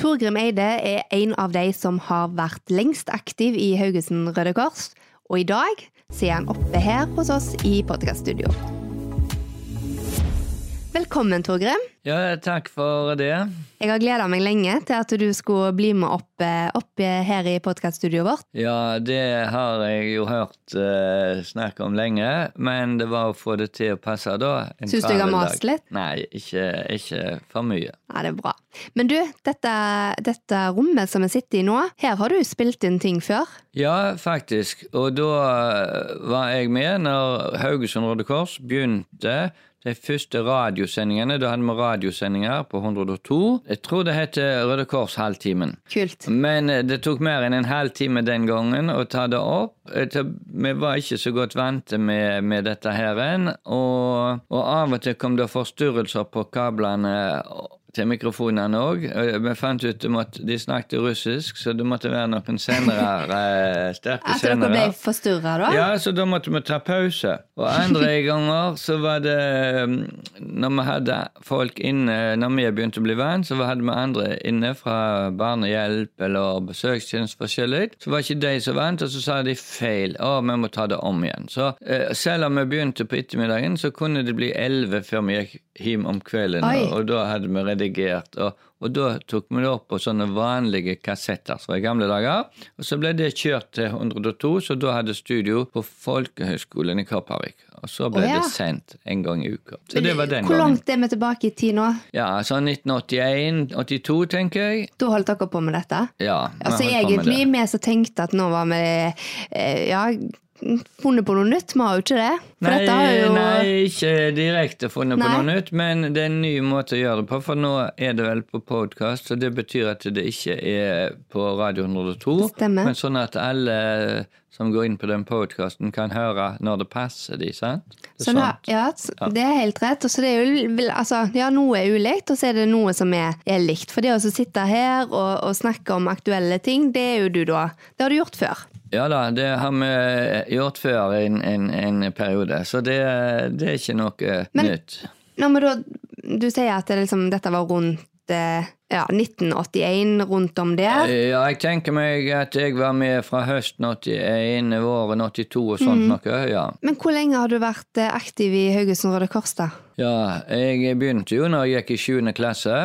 Torgrim Eide er en av de som har vært lengst aktiv i Haugesund Røde Kors, og i dag så er han oppe her hos oss i podkaststudio. Velkommen, Torgrim. Ja, takk for det. Jeg har gleda meg lenge til at du skulle bli med opp, opp her i podkaststudioet vårt. Ja, det har jeg jo hørt uh, snakk om lenge, men det var å få det til å passe da. Syns du jeg har mast litt? Nei, ikke, ikke, for mye. Ja, det er bra. Men du, dette, dette rommet som vi sitter i nå, her har du spilt inn ting før? Ja, faktisk. Og da var jeg med når Haugesund Røde Kors begynte de første radiosendingene. Da hadde vi radiosendinger på 102. Jeg tror det heter Røde Kors Halvtimen. Kult. Men det tok mer enn en halvtime den gangen å ta det opp. Vi var ikke så godt vante med, med dette her. Og, og av og til kom det forstyrrelser på kablene til mikrofonene òg. Vi fant ut at de snakket russisk, så det måtte være noen senere, sterke senere. At dere ble forstyrra, da? Ja, så da måtte vi ta pause. Og andre ganger så var det Når vi hadde folk inne Når vi begynte å bli venn, så hadde vi andre inne fra barnehjelp eller besøkstjeneste forskjellig. Så var ikke de så vant, og så sa de feil. Å, vi må ta det om igjen. Så selv om vi begynte på ettermiddagen, så kunne det bli elleve før vi gikk hjem om kvelden, Oi. og da hadde vi redigert. Og, og, da tok vi det opp på sånne vanlige kassetter fra i gamle dager. Og så ble det kjørt til 102, så da hadde studio på Folkehøgskolen i Kopervik. Og så ble oh, ja. det sendt en gang i uka. Så det var den Hvor langt er vi tilbake i tid nå? Ja, sånn 1981-82, tenker jeg. Da holdt dere på med dette? Ja. Altså egentlig vi som tenkte at nå var vi eh, ja, funnet på noe nytt? Vi har jo ikke det. Nei, jo... nei, ikke direkte funnet nei. på noe nytt, men det er en ny måte å gjøre det på. For nå er det vel på podkast, og det betyr at det ikke er på Radio 102. Stemmer. Men sånn at alle som går inn på den podkasten, kan høre når det passer de, sant? Det sånn, ja, det er helt rett. Og så det er jo, altså, ja, noe er ulikt, og så er det noe som er, er likt. For det å sitte her og, og snakke om aktuelle ting, det er jo du da. Det har du gjort før. Ja da, det har vi gjort før en, en, en periode, så det, det, er ikke noe men, nytt. Nå, men da, du sier at det liksom, dette var rundt ja, 1981, rundt om der? Ja, jeg tenker meg at jeg var med fra høsten 81, våren 82 og sånt mm. noe. ja. Men hvor lenge har du vært eh, aktiv i Haugesund Røde Kors, da? Ja, jeg begynte jo når jeg gikk i 7. klasse,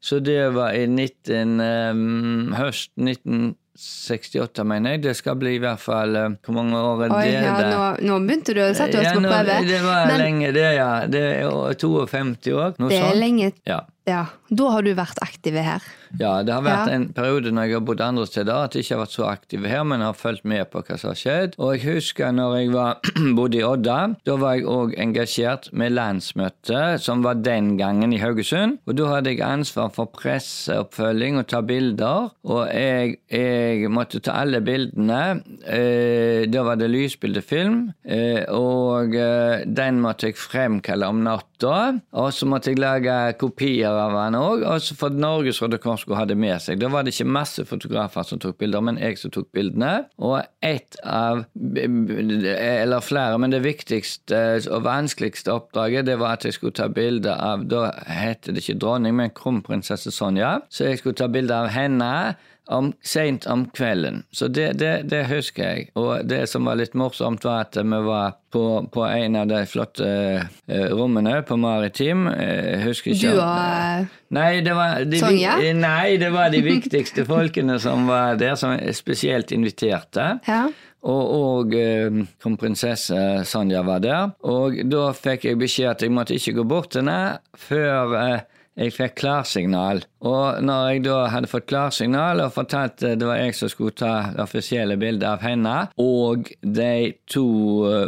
så det var i 19, um, høst 19... 68, mener jeg. Det skal bli i hvert fall uh, Hvor mange år er Oi, det? Ja, nå, nå, begynte du å sette oss på prøve. Det var Men, lenge, det, ja. Det er 52 år. Noe det er lenge. Ja. Ja. Da har du vært aktiv her? Ja, det har vært ja. en periode når jeg har bodd andre steder at jeg ikke har vært så aktiv her, men har fulgt med på hva som har skjedd. Og jeg husker når jeg var, bodde i Odda, da var jeg òg engasjert med landsmøtet, som var den gangen i Haugesund. Og da hadde jeg ansvar for presseoppfølging og ta bilder, og jeg, jeg måtte ta alle bildene. Eh, da var det lysbildefilm, eh, og eh, den måtte jeg fremkalle om natta. Og så måtte jeg lage kopier av den òg, for Norges Røde Kors skulle ha det med seg. Da var det ikke masse fotografer som tok bilder, men jeg som tok bildene. Og ett av, eller flere, men det viktigste og vanskeligste oppdraget, det var at jeg skulle ta bilde av Da heter det ikke dronning, men kronprinsesse Sonja. Så jeg skulle ta bilde av henne om, seint om kvelden. Så det, det, det, husker jeg. Og det som var litt morsomt, var at vi var på, på en av de flotte uh, rommene på Maritim. Eh, husker ikke Du og nei, det var de, Sonja? Nei, det var de viktigste folkene som var der, som spesielt inviterte. Ja. Og, og eh, kronprinsesse Sonja var der. Og da fikk jeg beskjed at jeg måtte ikke gå bort til henne før eh, jeg fikk klarsignal. Og når jeg da hadde fått klarsignal og fortalt det var jeg som skulle ta det offisielle bildet av henne, og de to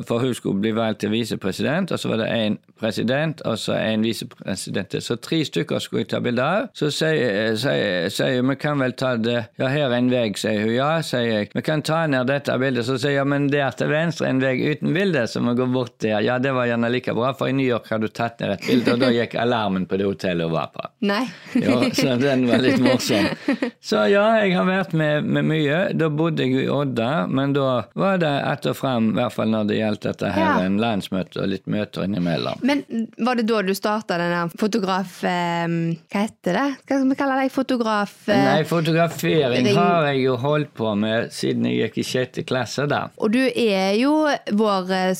For hun skulle bli valgt til visepresident, og så var det en president og så en visepresident. Så tre stykker skulle jeg ta bilde av. Så sier hun vi kan vel ta det Ja, her er en vegg, sier hun. Ja, sier jeg. Vi kan ta ned dette bildet. Så sier hun ja, men der til venstre en vegg uten bilde, så vi går bort der. Ja, det var gjerne like bra, for i New York har du tatt ned et bilde, og da gikk alarmen på det hotellet over være på. Nei. jo, så den var litt morsom. Så ja, jeg har vært med, med mye. Da bodde jeg i Odda, men da var det etter og frem, i hvert fall når det gjaldt dette her, Ja. en landsmøte og litt møter innimellom. Men var det da du starta den der fotograf... Eh, hva heter det? Hva skal vi kalle deg? Fotograf... Eh, Nei, fotografering ring- har jeg jo holdt på med siden jeg gikk i sjette klasse, da. Og du er jo vår eh,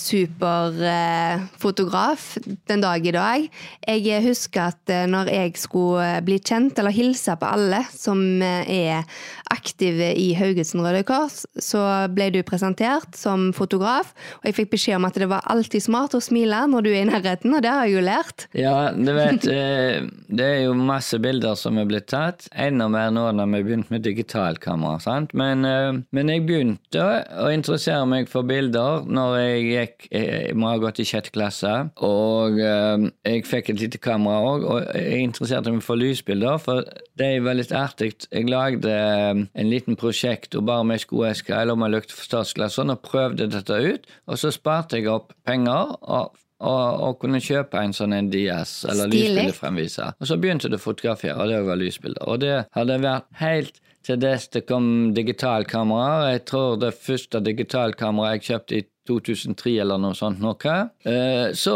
superfotograf den dag i dag. Jeg husker at eh, jeg skulle eh, bli kjent eller hilse på alle som eh, er aktive i Haugesund Røde Kors, så ble du presentert som fotograf. Og jeg fikk beskjed om at det var alltid smart å smile når du er i nærheten, og det har jeg jo lært. Ja, du vet, eh, det er jo masse bilder som er blitt tatt. Enda mer nå når vi begynte med digitalkamera. sant? Men, men jeg begynte å interessere meg for bilder når jeg gikk Jeg må ha gått i sjette klasse. Og jeg fikk et lite kamera òg, og jeg interesserte meg for lysbilder. For det var litt artig. Jeg lagde eh, en liten prosjekt og bare med skoeske eller med statsglasser og prøvde dette ut. Og så sparte jeg opp penger. og og, og kunne kjøpe en sånn en DS, eller lysbildefremviser. Og så begynte det å fotografere, og det var lysbilder. Og det hadde vært helt til dess det kom digitalkameraer. Jeg tror det første digitalkameraet jeg kjøpte i 2003 eller noe sånt noe. Eh, så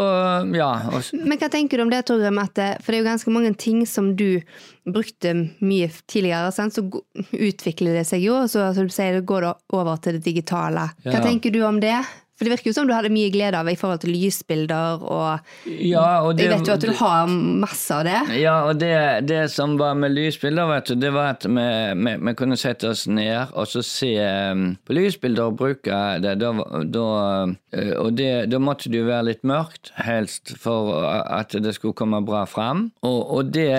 ja. Men hva tenker du om det, Torgrim? At For det er jo ganske mange ting som du brukte mye tidligere, sant? så utvikler det seg jo, og så som du sier, går det over til det digitale. Hva Ja. tenker du om det? For det virker jo som du hadde mye glede av i forhold til lysbilder, og ja, og det, jeg vet jo at du har masse av det. Ja, og det, det som var med lysbilder, vet du, det var at vi, vi, vi kunne sette oss ned og så se um, på lysbilder og bruke det. Da, da, uh, og det, da måtte det jo være litt mørkt, helst, for at det skulle komme bra fram. Og, og det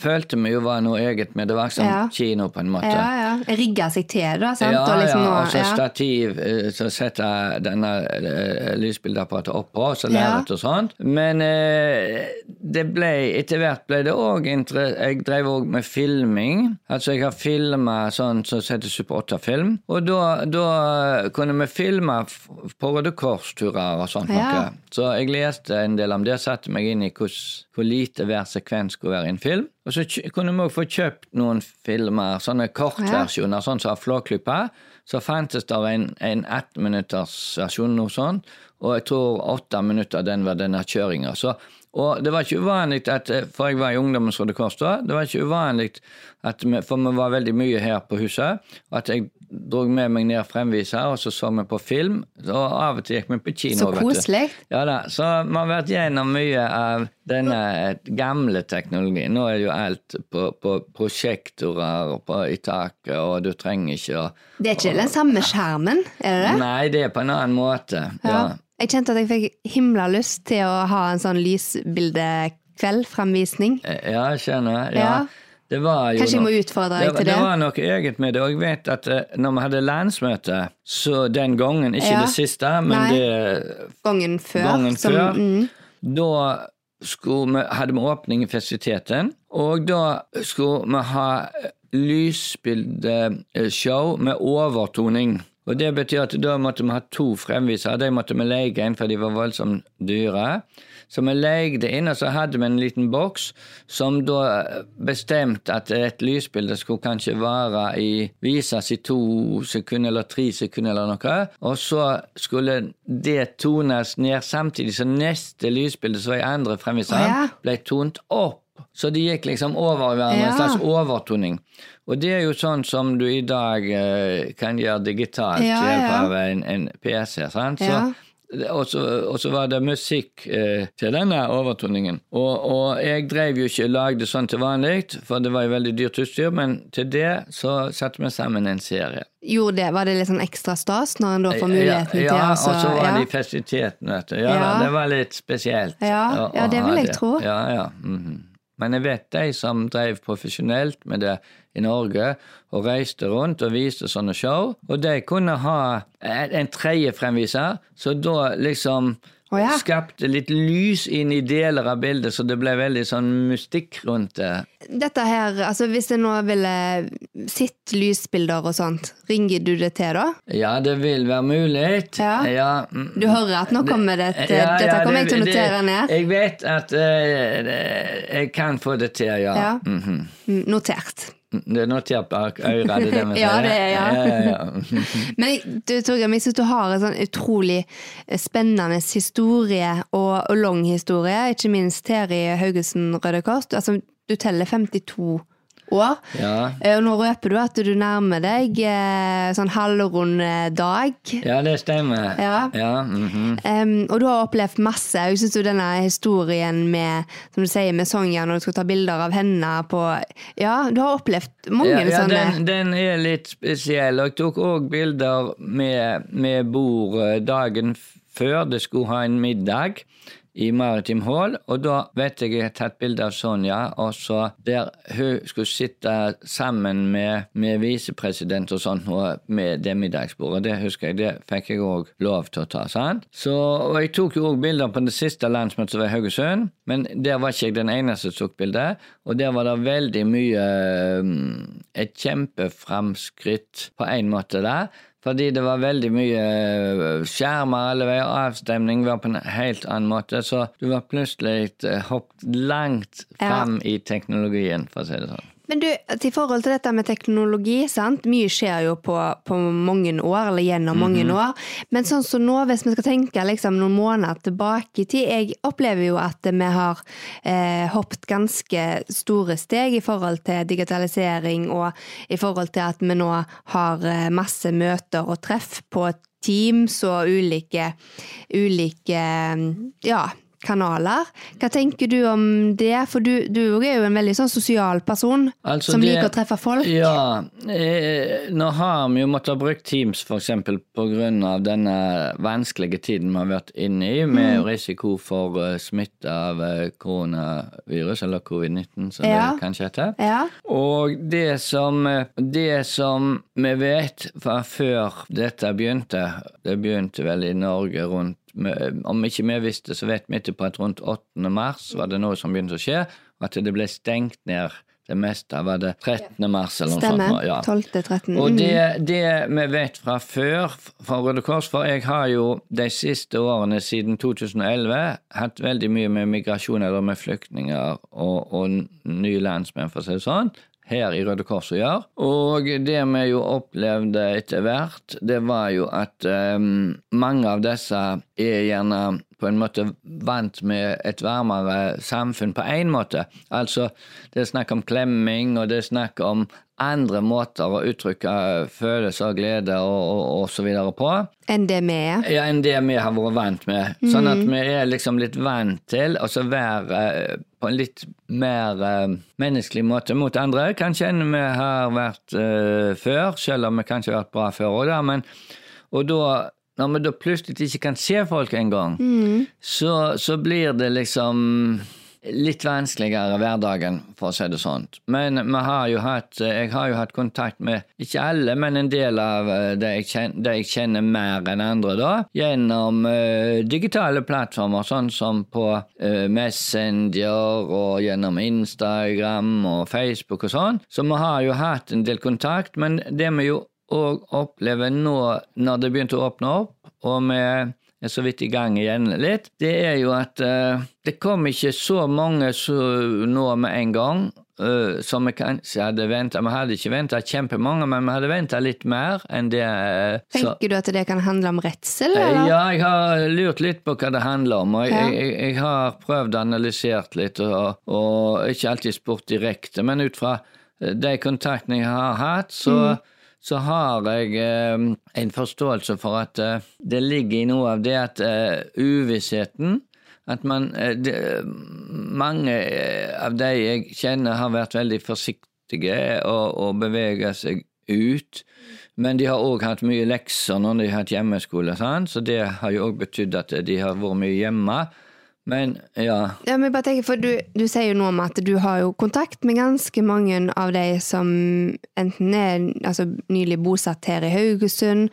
følte vi jo var noe eget med. Det var som Ja. kino, på en måte. Ja, ja. Rigga seg til da, sant? Ja, og liksom ja, og så stativ, eh, så setter jeg denne eh, lysbildeapparatet oppå, så lerret og sånt. Men eh, det ble, etter hvert ble det òg Jeg drev òg med filming. Altså jeg har filma sånn som så heter Super 8-film. Og da, da kunne vi filme på Røde Kors-turer og sånt noe. Så jeg leste en del om det, satte meg inn i hvordan- hvor lite hver sekvens skulle være i en film. Og så kunne vi òg få kjøpt noen filmer, sånne kortversjoner, sånn som Flåklypa. Så fantes det en, en 18 minutters versjon, noe sånt, og jeg tror åtte minutter den var denne kjøringa. Så og det var ikke uvanlig at For jeg var i Ungdommens Røde Kors da. Det var ikke uvanlig at vi, For vi var veldig mye her på huset. At jeg dro med meg ned fremviser, og så så vi på film. Og av og til gikk vi på kino. Så koselig. Ja da, så vi har vært gjennom mye av denne gamle teknologien. Nå er jo alt på, på prosjektorer og på, i taket, og du trenger ikke å Det er ikke den samme skjermen, er det det? Nei, det er på en annen måte. Ja. Jeg kjente at jeg fikk himla lyst til å ha en sånn lysbildekveld-fremvisning. Ja, jeg skjønner. Ja. Ja. Det var jo Kanskje jeg må utfordre det, deg til det det? var noe eget med det. Og jeg vet at eh, når vi hadde landsmøte, så den gangen, ikke Ja. det siste, men Nei. det Gangen før. gangen som, før, Mm, da skulle vi, hadde vi åpning i festiviteten, og da skulle vi ha lysbildeshow med overtoning. Og Det betyr at da måtte vi ha to fremvisere. De måtte vi leie inn, for de var voldsomt dyre. Så vi leide inn, og så hadde vi en liten boks som da bestemte at et lysbilde skulle kanskje vare i vises i to sekunder eller tre sekunder eller noe. Og så skulle det tones ned samtidig som neste lysbilde som var i andre fremviseren, ble tont opp. Så det gikk liksom over hverandre, Ja. en slags overtoning. Og det er jo sånn som du i dag eh, kan gjøre digitalt Ja, ved hjelp ja. av en, en PC. sant? Så, Ja. og så, og så var det musikk eh, til denne overtoningen. Og, og jeg drev jo ikke og lagde sånn til vanlig, for det var jo veldig dyrt utstyr, men til det så satte vi sammen en serie. Gjorde det, Var det litt sånn ekstra stas når en da får muligheten ja, til ja, og så var ja. det i festiviteten, vet du. Ja, Ja. da, det var litt spesielt. Ja, å- ja, å det vil jeg tro. Ja, ja. mhm. Men jeg vet de som drev profesjonelt med det i Norge, og reiste rundt og viste sånne show, og de kunne ha en tredje fremviser, så da liksom Å ja. skapte litt lys inn i deler av bildet, så det ble veldig sånn mystikk rundt det. Dette her, altså Hvis jeg nå ville sett lysbilder og sånt, ringer du det til da? Ja, det vil være mulig. Ja. ja. Du hører at nå kommer det til Ja, Dette kommer jeg til å notere ned. Jeg vet at uh, jeg kan få det til, ja. Mm, Notert. Det er bak øret, det det vi Ja, sier? det er, ja. ja, ja, ja. Men du, Torgrim, jeg syns du har en sånn utrolig spennende historie og, og lang historie, ikke minst her i Haugesund Røde Kors. Du- Altså, du teller 52 år. Ja. Eh, Og nå røper du at du nærmer deg eh, sånn halvrund dag. ja, det stemmer. Ja. Ja, mm -hmm. um, og du har opplevd masse. Jeg syns denne historien med som du sier, med Sonja når du skal ta bilder av henne på Ja, du har opplevd mange ja, ja sånne den, den er litt spesiell. Og jeg tok òg bilder med, med bord dagen før det skulle ha en middag i Maritim Hall, og da vet jeg jeg har tatt bilde av Sonja, og så der hun skulle sitte sammen med, med visepresident og sånn, med det middagsbordet. Det husker jeg, det fikk jeg òg lov til å ta. sant? Så, og jeg tok jo òg bilder på det siste landsmøtet som var i Haugesund, men der var ikke jeg den eneste som tok bilde, og der var det veldig mye mm, Et kjempeframskritt på en måte der. Fordi det var veldig mye øh, skjermer alle veier, avstemning var på en helt annen måte, så du var plutselig øh, hoppet langt Ja. i teknologien, for å si det sånn. Men du, til forhold til dette med teknologi, sant? mye skjer jo på, på mange år, eller gjennom mange Mhm. år. Men sånn som nå, hvis vi skal tenke liksom, noen måneder tilbake i tid, jeg opplever jo at vi har eh, hoppet ganske store steg i forhold til digitalisering, og i forhold til at vi nå har eh, masse møter og treff på Teams og ulike, ulike ja, kanaler. Hva tenker du om det? For du, du er jo en veldig sånn sosial person Altså, som det- liker å treffe folk. Ja, eh, nå har vi jo måttet bruke Teams grunn av denne vanskelige tiden vi har vært inne i, med Mm. risiko for eh, smitte av eh, koronavirus, eller covid-19 som Ja. det kanskje heter. Ja. Og det som, det som vi vet fra før dette begynte, det begynte vel i Norge rundt Om ikke vi visste, så vet vi etterpå at rundt 8. mars var det noe som begynte å skje, og at det ble stengt ned det meste. Var det 13. mars eller noe sånt? Ja. 12.13. Og Mm. det, det vi vet fra før fra Røde Kors, for jeg har jo de siste årene siden 2011 hatt veldig mye med migrasjon eller med flyktninger og, og nye landsmenn, for å si det sånn, her i Røde Kors å gjøre. Og det vi jo opplevde etter hvert, det var jo at um, mange av disse er gjerne på en måte vant med et varmere samfunn på én måte. Altså, det er snakk om klemming, og det er snakk om andre måter å uttrykke følelser, glede og, og, og så videre på Enn det vi er. ja, enn det vi har vært vant med. Sånn at vi er liksom litt vant til å være eh, på en litt mer eh, menneskelig måte mot andre, kanskje enn vi har vært eh, før, selv om vi kanskje har vært bra før òg. Men, og da, når vi da plutselig ikke kan se folk engang, så, så blir det liksom litt vanskeligere hverdagen, for å si det sånn. Men har hatt, jeg har jo hatt kontakt med ikke alle, men en del av eh, det jeg kjenner, det jeg kjenner mer enn andre, da, gjennom uh, digitale plattformer, sånn som på uh, Messenger og gjennom Instagram og Facebook og sånn. Så vi har jo hatt en del kontakt, men det vi jo òg opplever nå når det begynte å åpne opp, og vi er så vidt i gang igjen litt, det er jo at uh, det kom ikke så mange så nå med en gang. Uh, som vi kanskje hadde venta. Vi hadde ikke venta kjempemange, men vi hadde venta litt mer enn det. så- Tenker du at det kan handle om redsel? Eller? Ja, jeg har lurt litt på hva det handler om. og Jeg, Ja. jeg, jeg har prøvd å analysert litt, og, og ikke alltid spurt direkte, men ut fra de kontaktene jeg har hatt, så, så har jeg eh, en forståelse for at eh, det ligger i noe av det at eh, uvissheten at man, eh, det, mange eh, av de jeg kjenner, har vært veldig forsiktige og, og beveger seg ut. Men de har òg hatt mye lekser når de har hatt hjemmeskole, sant? så det har jo òg betydd at de har vært mye hjemme. Men ja, Ja, men bare tenker, for du, du sier jo noe om at du har jo kontakt med ganske mange av de som enten er altså, nylig bosatt her i Haugesund,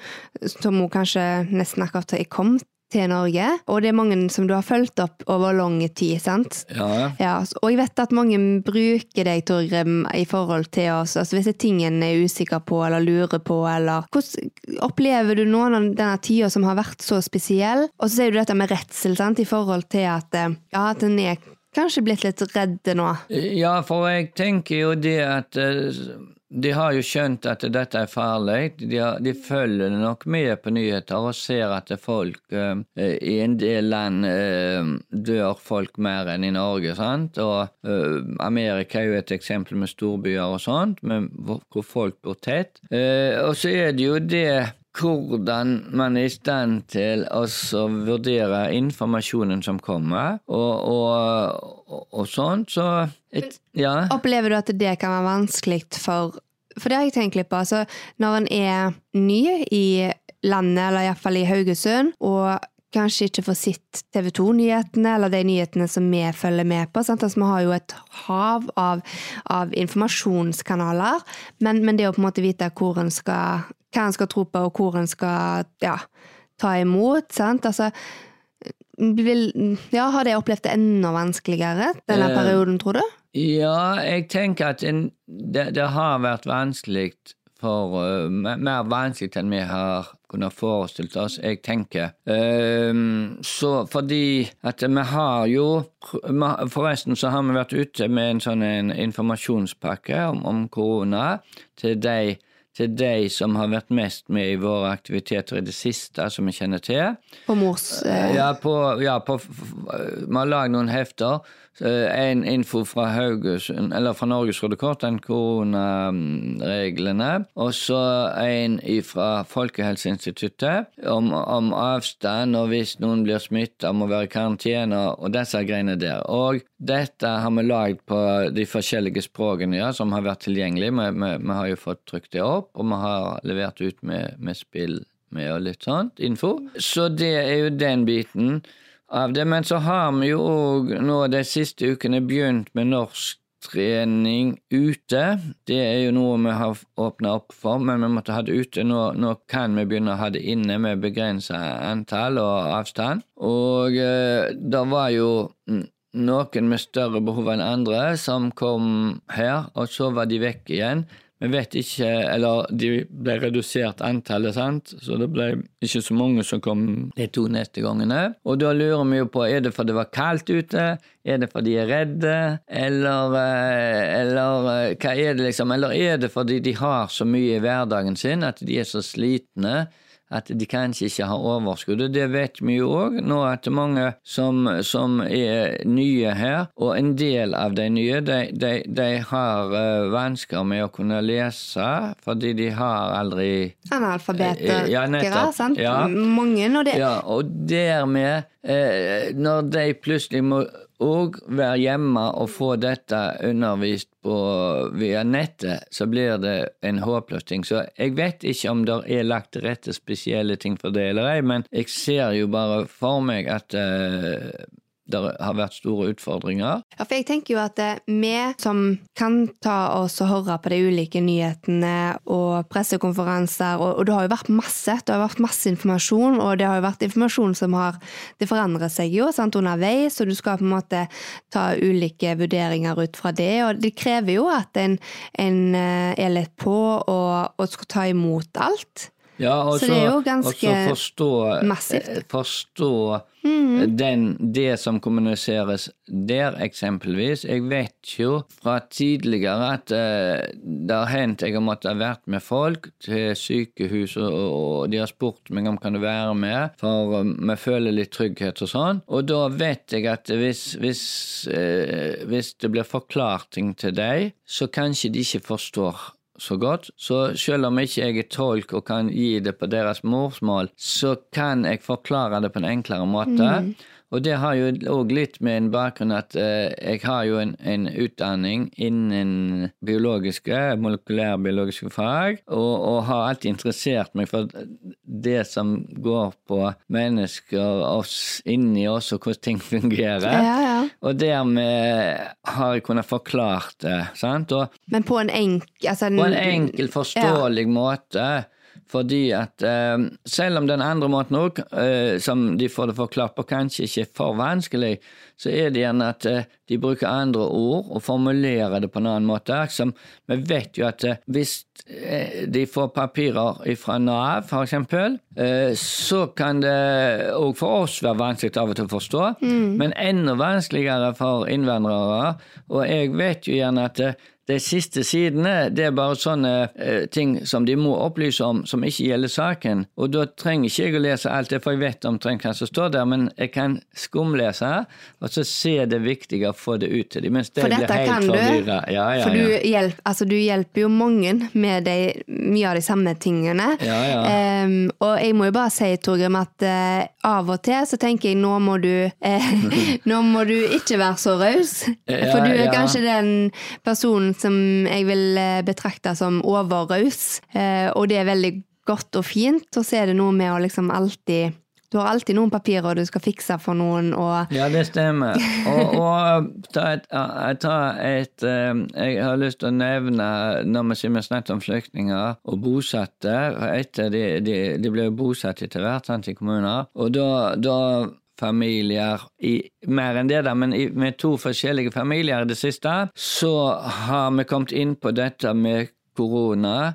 som hun kanskje nesten akkurat har kommet til Norge, og det er mange som du har fulgt opp over lang tid, sant? Ja. Ja, og jeg vet at mange bruker deg, Torgrim, i forhold til oss. Altså hvis det er ting en er usikker på eller lurer på, eller Hvordan opplever du noen av denne tida som har vært så spesiell? Og så sier du dette med redsel, sant, i forhold til at eh, ja, at en er kanskje blitt litt redd nå. Ja, for jeg tenker jo det at eh, de har jo skjønt at dette er farlig. De, har, de følger nok med på nyheter og ser at folk eh, i en del land eh, dør folk mer enn i Norge. sant? Og eh, Amerika er jo et eksempel med storbyer og sånt, hvor folk bor tett. Eh, og så er det jo det hvordan man er i stand til å vurdere informasjonen som kommer, og, og, og, og sånt. Så et, ja. Opplever du at det kan være vanskelig for For det har jeg tenkt litt på. Altså, når en er ny i landet, eller iallfall i Haugesund, og kanskje ikke får sett TV 2-nyhetene eller de nyhetene som vi følger med på. Sant? Altså, vi har jo et hav av, av informasjonskanaler, men, men, det å på en måte vite hvor en skal, hva en skal tro på, og hvor en skal ja, ta imot sant? Altså, vil, ja, Har de opplevd det enda vanskeligere denne uh, perioden, tror du? Ja, jeg tenker at en, det, det har vært vanskelig for uh, Mer vanskelig enn vi har kunnet forestilt oss, jeg tenker. Ehm, så fordi at vi har jo Forresten så har vi vært ute med en sånn en informasjonspakke om, om korona til de, til de som har vært mest med i våre aktiviteter i det siste, som vi kjenner til. På mors eh, Ja, på, ja, på vi har lagd noen hefter. En info fra Haugesund, eller fra Norges Røde Kort, den koronareglene. Og så en fra Folkehelseinstituttet om, om avstand, og hvis noen blir smitta, må være i karantene, og disse greiene der. Og dette har vi lagd på de forskjellige språkene ja, som har vært tilgjengelige. Vi, vi, vi har jo fått trykt det opp, og vi har levert ut med, med spill med og litt sånt info. Så det er jo den biten av det. Men så har vi jo òg nå de siste ukene begynt med norsk trening ute. Det er jo noe vi har åpna opp for, men vi måtte ha det ute. Nå, nå kan vi begynne å ha det inne med begrensa antall og avstand. Og eh, det var jo noen med større behov enn andre som kom her, og så var de vekk igjen. Vi vet ikke, eller de ble redusert antallet, sant? så det ble ikke så mange som kom de to neste gangene. Og da lurer vi jo på, er det fordi det var kaldt ute, er det fordi de er redde, eller, eh, eller eh, hva er det liksom, eller er det fordi de har så mye i hverdagen sin at de er så slitne at de kanskje ikke har overskudd. Og det vet vi jo òg nå, at mange som, som er nye her, og en del av de nye de, de, de har uh, vansker med å kunne lese, fordi de har aldri Analfabeter, Ja, nettopp. sant? Ja. Mange, og det Ja, og dermed, uh, når de plutselig må òg være hjemme og få dette undervist på via nettet, så blir det en håpløs ting. Så jeg vet ikke om det er lagt til rette spesielle ting for det eller ei, men jeg ser jo bare for meg at eh, det har vært store utfordringer. Ja, for jeg tenker jo at eh, vi som kan ta oss og høre på de ulike nyhetene og pressekonferanser, og, og det har jo vært masse, det har vært masse informasjon, og det har jo vært informasjon som har Det forandrer seg jo sant, underveis, og du skal på en måte ta ulike vurderinger ut fra det, og det krever jo at en, en eh, er litt på og, og skal ta imot alt. Ja, og Så det er jo ganske forstå, massivt. eh, forstå den, det som kommuniseres der, eksempelvis. Jeg vet jo fra tidligere at uh, det har hendt jeg har måttet vært med folk til sykehuset, og, og de har spurt meg om kan du være med, for vi føler litt trygghet og sånn. Og da vet jeg at hvis, hvis, uh, hvis det blir forklart ting til deg, så kanskje de ikke forstår så godt. Så selv om ikke jeg er tolk og kan gi det på deres morsmål, så kan jeg forklare det på en enklere måte. Og det har jo òg litt med en bakgrunn at eh, jeg har jo en, en utdanning innen biologiske, molekylærbiologiske fag, og, og har alltid interessert meg for det som går på mennesker, oss inni oss, og hvordan ting fungerer. Ja, ja. Og dermed har jeg kunnet forklart det. sant? Og Men på en enk... Altså, på en enkel, forståelig måte. Fordi at eh, selv om den andre måten òg, eh, som de får det forklart på, kanskje ikke er for vanskelig, så er det gjerne at eh, de bruker andre ord og formulerer det på en annen måte. Som, vi vet jo at eh, hvis eh, de får papirer fra Nav, eksempel, eh, så kan det òg for oss være vanskelig av og til å forstå, mm. men enda vanskeligere for innvandrere. Og jeg vet jo gjerne at de siste sidene det er bare sånne eh, ting som de må opplyse om, som ikke gjelder saken. Og da trenger ikke jeg å lese alt det, for jeg vet omtrent hva som står der, men jeg kan skumlese, og så se det viktige å få det ut til dem. Mens det for blir helt forvirra. Ja, ja, for du, hjelp, altså, du, hjelper jo mange med de, mye av de samme tingene. Um, og jeg må jo bare si, Torgrim, at uh, av og til så tenker jeg nå må du uh, Nå må du ikke være så raus, for du er kanskje den personen som jeg vil eh, betrakte som overraus, eh, og det er veldig godt og fint. Og så er det noe med å liksom alltid du har alltid noen papirer du skal fikse for noen. Og ja, det stemmer. Og, og ta et, ta et, eh, Jeg har lyst til å nevne, når vi sier snakket om flyktninger og bosatte etter De, de, de ble bosatt etter hvert i kommuner. Og da, da familier i mer enn det, da, men i, med to forskjellige familier i det siste, så har vi kommet inn på dette med korona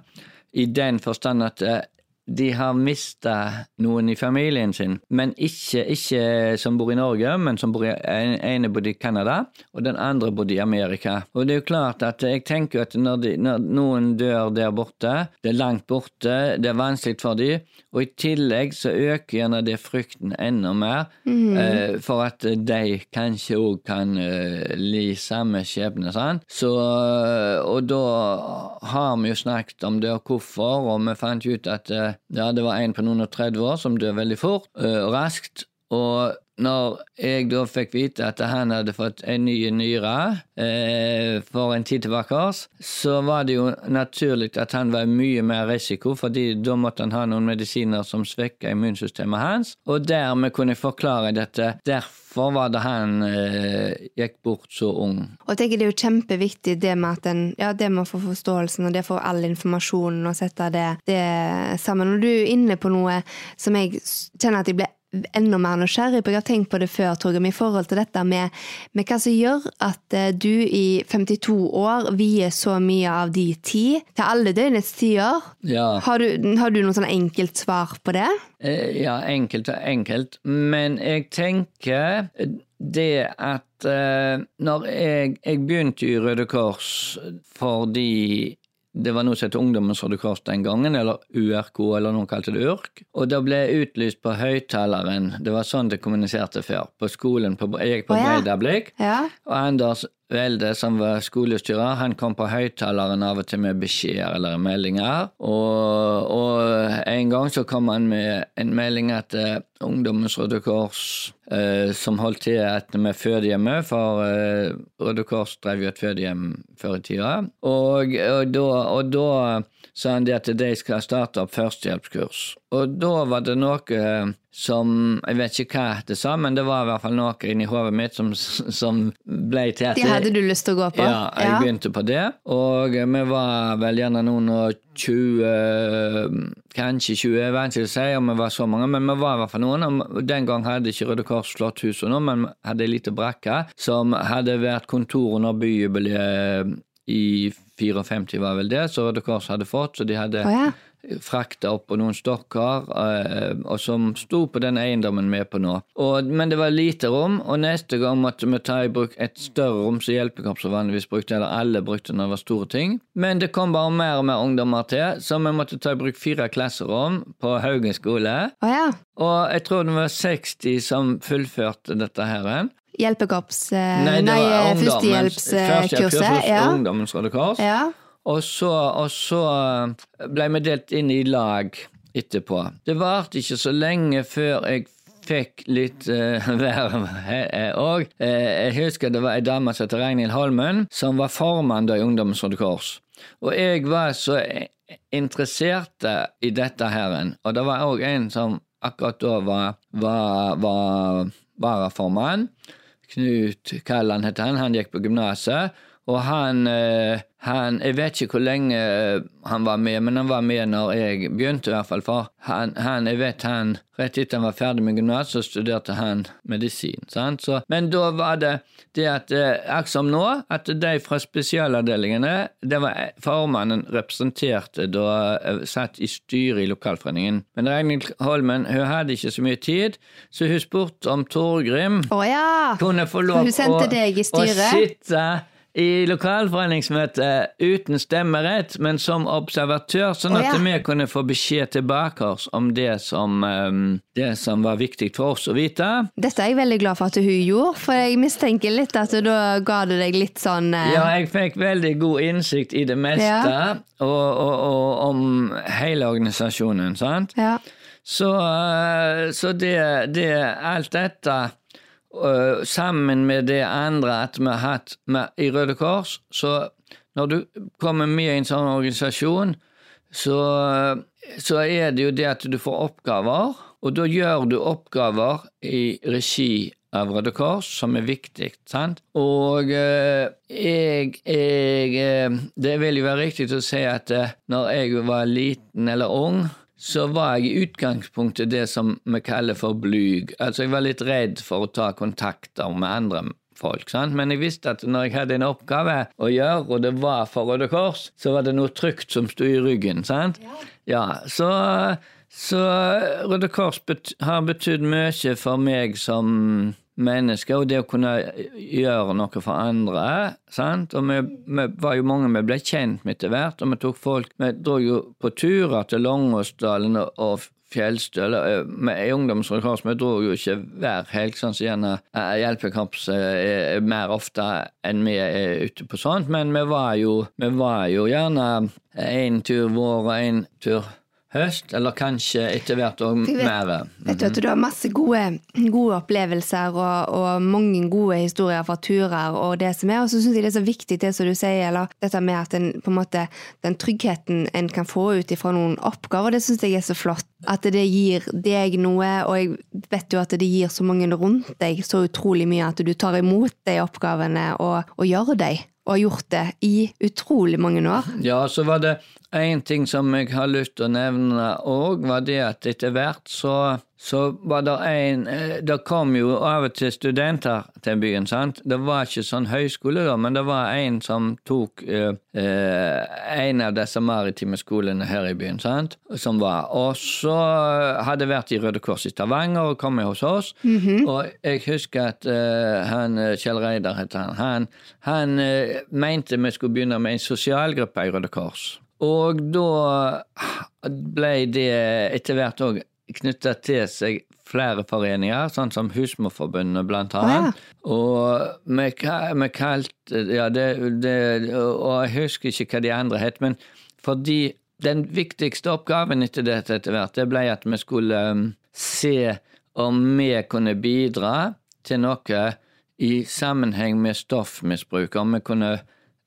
i den forstand at eh, de har mista noen i familien sin, men ikke, ikke, som bor i Norge, men som bor i, en ene bodde i Canada, og den andre bodde i Amerika. Og det er jo klart at jeg tenker at når, de, når noen dør der borte, det er langt borte, det er vanskelig for dem, og i tillegg så øker gjerne det frykten enda mer mm. eh, for at de kanskje òg kan eh, li samme skjebne. sant? Så, og da har vi jo snakket om det og hvorfor, og vi fant ut at eh, ja, det var en på noen og 30 år som døde veldig fort og uh, raskt. Og når jeg da fikk vite at han hadde fått en ny nyre eh, for en tid tilbake, så var det jo naturlig at han var mye mer risiko, fordi da måtte han ha noen medisiner som svekka immunsystemet hans, og dermed kunne jeg forklare dette. Derfor var det han eh, gikk bort så ung. Og jeg tenker Det er jo kjempeviktig det med at en, ja, det med å få forståelsen og det får all informasjonen og sette det, det sammen. Og du er inne på noe som jeg kjenner at jeg ble enda mer nysgjerrig på. Jeg har tenkt på det før, Torgrim, i forhold til dette med, med, hva som gjør at eh, du i 52 år vier så mye av de tid til alle døgnets tider. Ja. Har, du, har du noe sånn enkelt svar på det? Eh, ja, enkelt og enkelt. Men jeg tenker det at når jeg, jeg begynte i Røde Kors fordi det var noe som het Ungdommens Røde Kors den gangen, eller URK, eller noen kalte det URK. Og da ble jeg utlyst på høyttaleren. Det var sånn det kommuniserte før. På skolen. På, jeg gikk på oh, ja. Breidablikk. Ja. Og Anders Velde, som var skolestyrer, han kom på høyttaleren av og til med beskjeder eller meldinger. Og, og, en gang så kom han med en melding at uh, Ungdommens Røde Kors, uh, som holdt til et med fødehjemmet, for uh, Røde Kors drev jo et fødehjem før i tida, og, og, da, og da sa han det at de skal starte opp førstehjelpskurs. Og da var det noe som Jeg vet ikke hva det sa, men det var i hvert fall noe inni hodet mitt som, som ble til at Det hadde du lyst til å gå på? Ja, jeg ja. begynte på det. Og vi var vel gjerne noen og 20, kanskje 20, vanskelig å si om vi var så mange, men vi var i hvert fall noen. Den gang hadde ikke Røde Kors slått huset nå, men hadde ei lita brakke som hadde vært kontor under byjubileet i 54, var vel det, så Røde Kors hadde fått. Så de hadde oh, ja frakta opp på noen stokker, eh, og som sto på den eiendommen vi er på nå. Og, men det var lite rom, og neste gang måtte vi ta i bruk et større rom som hjelpekorpset vanligvis brukte, eller alle brukte når det var store ting. Men det kom bare mer og mer ungdommer til, så vi måtte ta i bruk fire klasserom på Haugen skole. Oh, ja. Og jeg tror det var 60 som fullførte dette her. Hjelpekorps eh, Nei, nei førstehjelpskurset. Ja. Ungdommens Røde Kors. Ja. Og så, og så eh, ble vi delt inn i lag etterpå. Det varte ikke så lenge før jeg fikk litt uh, verv òg. Uh, jeg husker det var ei dame som het Ragnhild Holmen, som var formann i Ungdommens Røde Kors. Og jeg var så interessert i dette her, og det var òg en som akkurat da var, var, var varaformann. Knut Kalland het han, han gikk på gymnaset. Og han, eh, han Jeg vet ikke hvor lenge eh, han var med, men han var med når jeg begynte, i hvert fall. For han, han jeg vet han Rett etter han var ferdig med gymnas, så studerte han medisin. sant? Så, men da var det det at Akkurat som nå, at de fra spesialavdelingene det var Formannen representerte da satt i styret i lokalforeningen. Men Ragnhild Holmen hun hadde ikke så mye tid, så hun spurte om Torgrim oh, ja. kunne få lov å, å sitte i lokalforeningsmøtet uten stemmerett, men som observatør, sånn at oh, ja. vi kunne få beskjed tilbake oss om det som, um, det som var viktig for oss å vite. Dette er jeg veldig glad for at hun gjorde, for jeg mistenker litt at da ga det deg litt sånn uh... Ja, jeg fikk veldig god innsikt i det meste, ja. og, og, og, om hele organisasjonen, sant. Ja. Så, uh, så det, det, alt dette uh, sammen med det andre at vi har hatt med, i Røde Kors, så når du kommer med i en sånn organisasjon, så, så er det jo det at du får oppgaver, og da gjør du oppgaver i regi av Røde Kors, som er viktig. sant? Og eh, jeg, jeg eh, Det vil jo være riktig å si at når jeg var liten eller ung, så var jeg i utgangspunktet det som vi kaller for blyg. Altså, jeg var litt redd for å ta kontakter med andre folk, sant? men jeg visste at når jeg hadde en oppgave å gjøre, og det var for Røde Kors, så var det noe trygt som sto i ryggen. sant? Ja, ja så, så Røde Kors bet har betydd mye for meg som mennesker, og det å kunne gjøre noe for andre. sant? Og vi, vi var jo mange vi ble kjent med etter hvert, og vi tok folk Vi dro jo på turer til Longåsdalen og Fjellstøl. Med ungdomsrekord vi dro jo ikke hver helg, sånn som gjerne hjelpekorps er mer ofte enn vi er ute på sånt, men vi var jo, vi var jo gjerne én tur vår og én tur høst, eller kanskje etter hvert òg mer. Vet du at du har masse gode, gode opplevelser og, og, mange gode historier fra turer og det som er, og så syns jeg det er så viktig det som du sier, eller dette med at den, på en måte, den tryggheten en kan få ut ifra noen oppgaver, det syns jeg er så flott. At det gir deg noe, og jeg vet jo at det gir så mange rundt deg så utrolig mye at du tar imot de oppgavene og, og gjør dem og har gjort det i utrolig mange år. Ja, så var det en ting som jeg har lyst til å nevne òg, var det at etter hvert så så var det en eh, Det kom jo av og til studenter til byen, sant. Det var ikke sånn høyskole da, men det var en som tok eh, eh, en av disse maritime skolene her i byen, sant, som var. Og så hadde vært i Røde Kors i Stavanger og kommet hos oss. Mm -hmm. Og jeg husker at eh, han eh, Kjell Reidar het han. Han, han eh, mente vi skulle begynne med en sosialgruppe i Røde Kors. Og da ble det etter hvert òg knytta til seg flere foreninger, sånn som Husmorforbundet blant annet. Ja. Og vi, vi kalte ja, det, det, Og jeg husker ikke hva de andre het, men fordi den viktigste oppgaven etter dette etter hvert, det ble at vi skulle um, se om vi kunne bidra til noe i sammenheng med stoffmisbruk, om vi kunne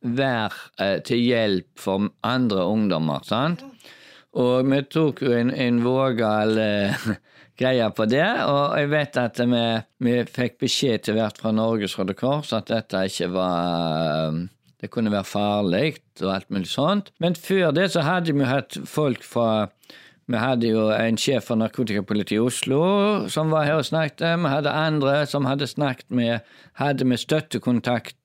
være uh, til hjelp for andre ungdommer. sant? Og vi tok jo en, en vågal eh, greie på det, og jeg vet at vi, vi fikk beskjed til hvert fra Norges Røde Kors at dette ikke var eh, Det kunne være farlig og alt mulig sånt. Men før det så hadde vi hatt folk fra vi hadde jo en sjef for narkotikapolitiet i Oslo som var her og snakket. Vi hadde andre som hadde snakket med Hadde vi støttekontakt Eh,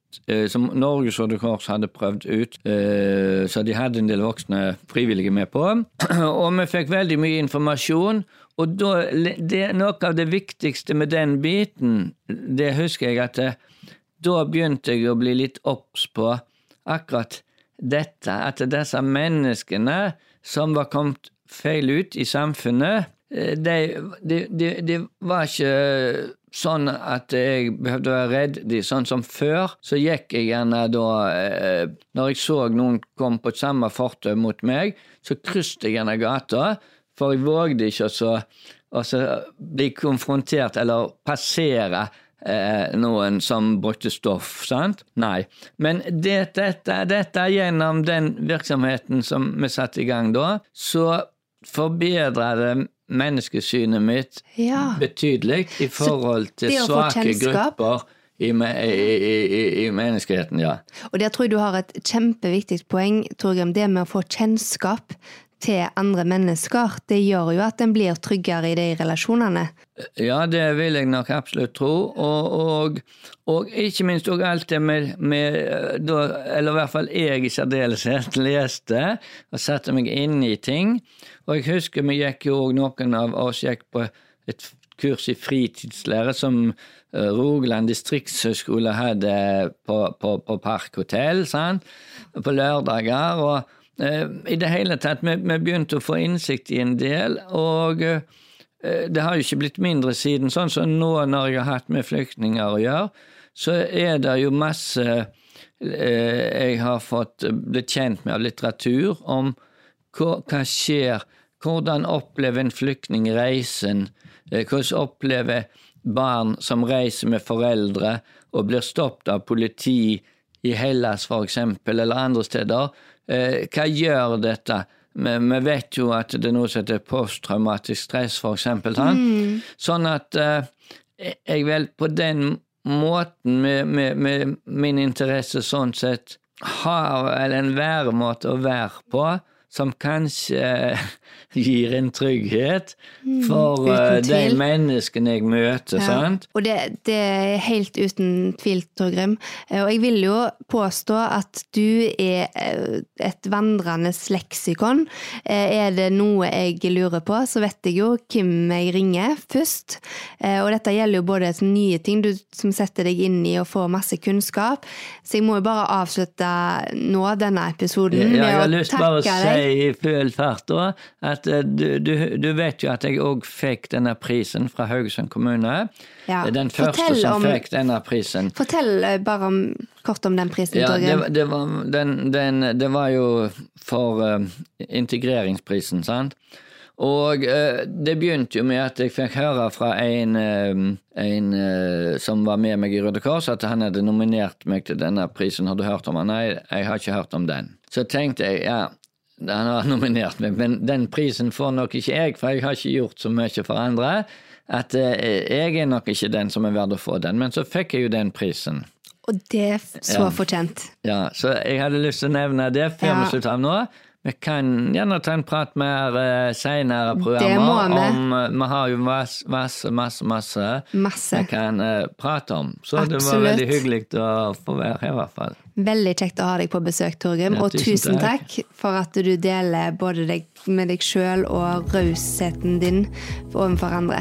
som Norges Røde Kors hadde prøvd ut, eh, så de hadde en del voksne frivillige med på. Og vi fikk veldig mye informasjon. Og da, det, noe av det viktigste med den biten, det husker jeg at det, eh, da begynte jeg å bli litt obs på akkurat dette, at disse menneskene som var kommet feil ut i samfunnet, de, de, de, de var ikke sånn at jeg behøvde å være redd de, sånn som før, så gikk jeg gjerne da eh, Når jeg så noen kom på samme fortau mot meg, så krysset jeg gjerne gata, for jeg vågde ikke å bli konfrontert eller passere eh, noen som brukte stoff, sant? Nei. Men det, dette, dette gjennom den virksomheten som vi satte i gang da, så forbedra det menneskesynet mitt ja. betydelig i forhold til svake grupper i, i, i, i menneskeheten, ja. Og der tror jeg du har et kjempeviktig poeng, Torgrim. Det med å få kjennskap til andre mennesker, det gjør jo at en blir tryggere i de relasjonene. Ja, det vil jeg nok absolutt tro. Og, og, og ikke minst òg alt det med, med da, Eller i hvert fall jeg i særdeleshet leste og satte meg inn i ting. Og jeg husker vi gikk jo òg, noen av oss gikk på et kurs i fritidslære som Rogaland distriktshøgskole hadde på, på, på Parkhotell på lørdager. og Eh, I det hele tatt, vi, vi begynte å få innsikt i en del, og eh, det har jo ikke blitt mindre siden. Sånn som nå når jeg har hatt med flyktninger å gjøre, så er det jo masse eh, jeg har fått blitt kjent med av litteratur om hva, hva skjer, hvordan opplever en flyktning reisen, hvordan opplever barn som reiser med foreldre og blir stoppet av politi i Hellas f.eks., eller andre steder, Eh, hva gjør dette? Vi, vet jo at det er noe som heter posttraumatisk stress, for eksempel. Mm. Sånn at eh, jeg vel på den måten, med, med, med, min interesse sånn sett, har en væremåte å være på som kanskje gir en trygghet mm, for mm, de menneskene jeg møter. Ja. sant? Og det, det, er helt uten tvil, Torgrim. Eh, og jeg vil jo påstå at du er eh, et vandrende leksikon. Er det noe jeg lurer på, så vet jeg jo hvem jeg ringer først. Og dette gjelder jo både nye ting du som setter deg inn i og får masse kunnskap. Så jeg må jo bare avslutte nå denne episoden ja, med å takke deg. I full fart da, at eh, du, du, du, vet jo at jeg òg fikk denne prisen fra Haugesund kommune. Ja. Den første fortell som om, fikk denne prisen. Fortell eh, bare om, kort om den prisen, ja, det, det, var, den, den, det, var, jo for uh, integreringsprisen, sant. Og uh, det begynte jo med at jeg fikk høre fra en, uh, en som var med meg i Røde Kors, at han hadde nominert meg til denne prisen. Har du hørt om han? Nei, jeg har ikke hørt om den. Så tenkte jeg ja, han har nominert meg, men den prisen får nok ikke jeg, for jeg har ikke gjort så mye for andre. At eh, jeg er nok ikke den som er verdt å få den, men så fikk jeg jo den prisen. Og det er så ja. fortjent. Ja, så jeg hadde lyst til å nevne det før vi slutter av nå. Vi kan gjerne ta en prat mer uh, seinere programmer. Det må vi. Om, uh, vi har jo masse, masse, masse, masse, masse. vi kan uh, prate om. Så Absolutt. det var veldig hyggelig å få være her, i hvert fall. Veldig kjekt å ha deg på besøk, Torgrim. Ja, og tusen takk. takk. for at du deler både deg med deg sjøl og rausheten din overfor andre.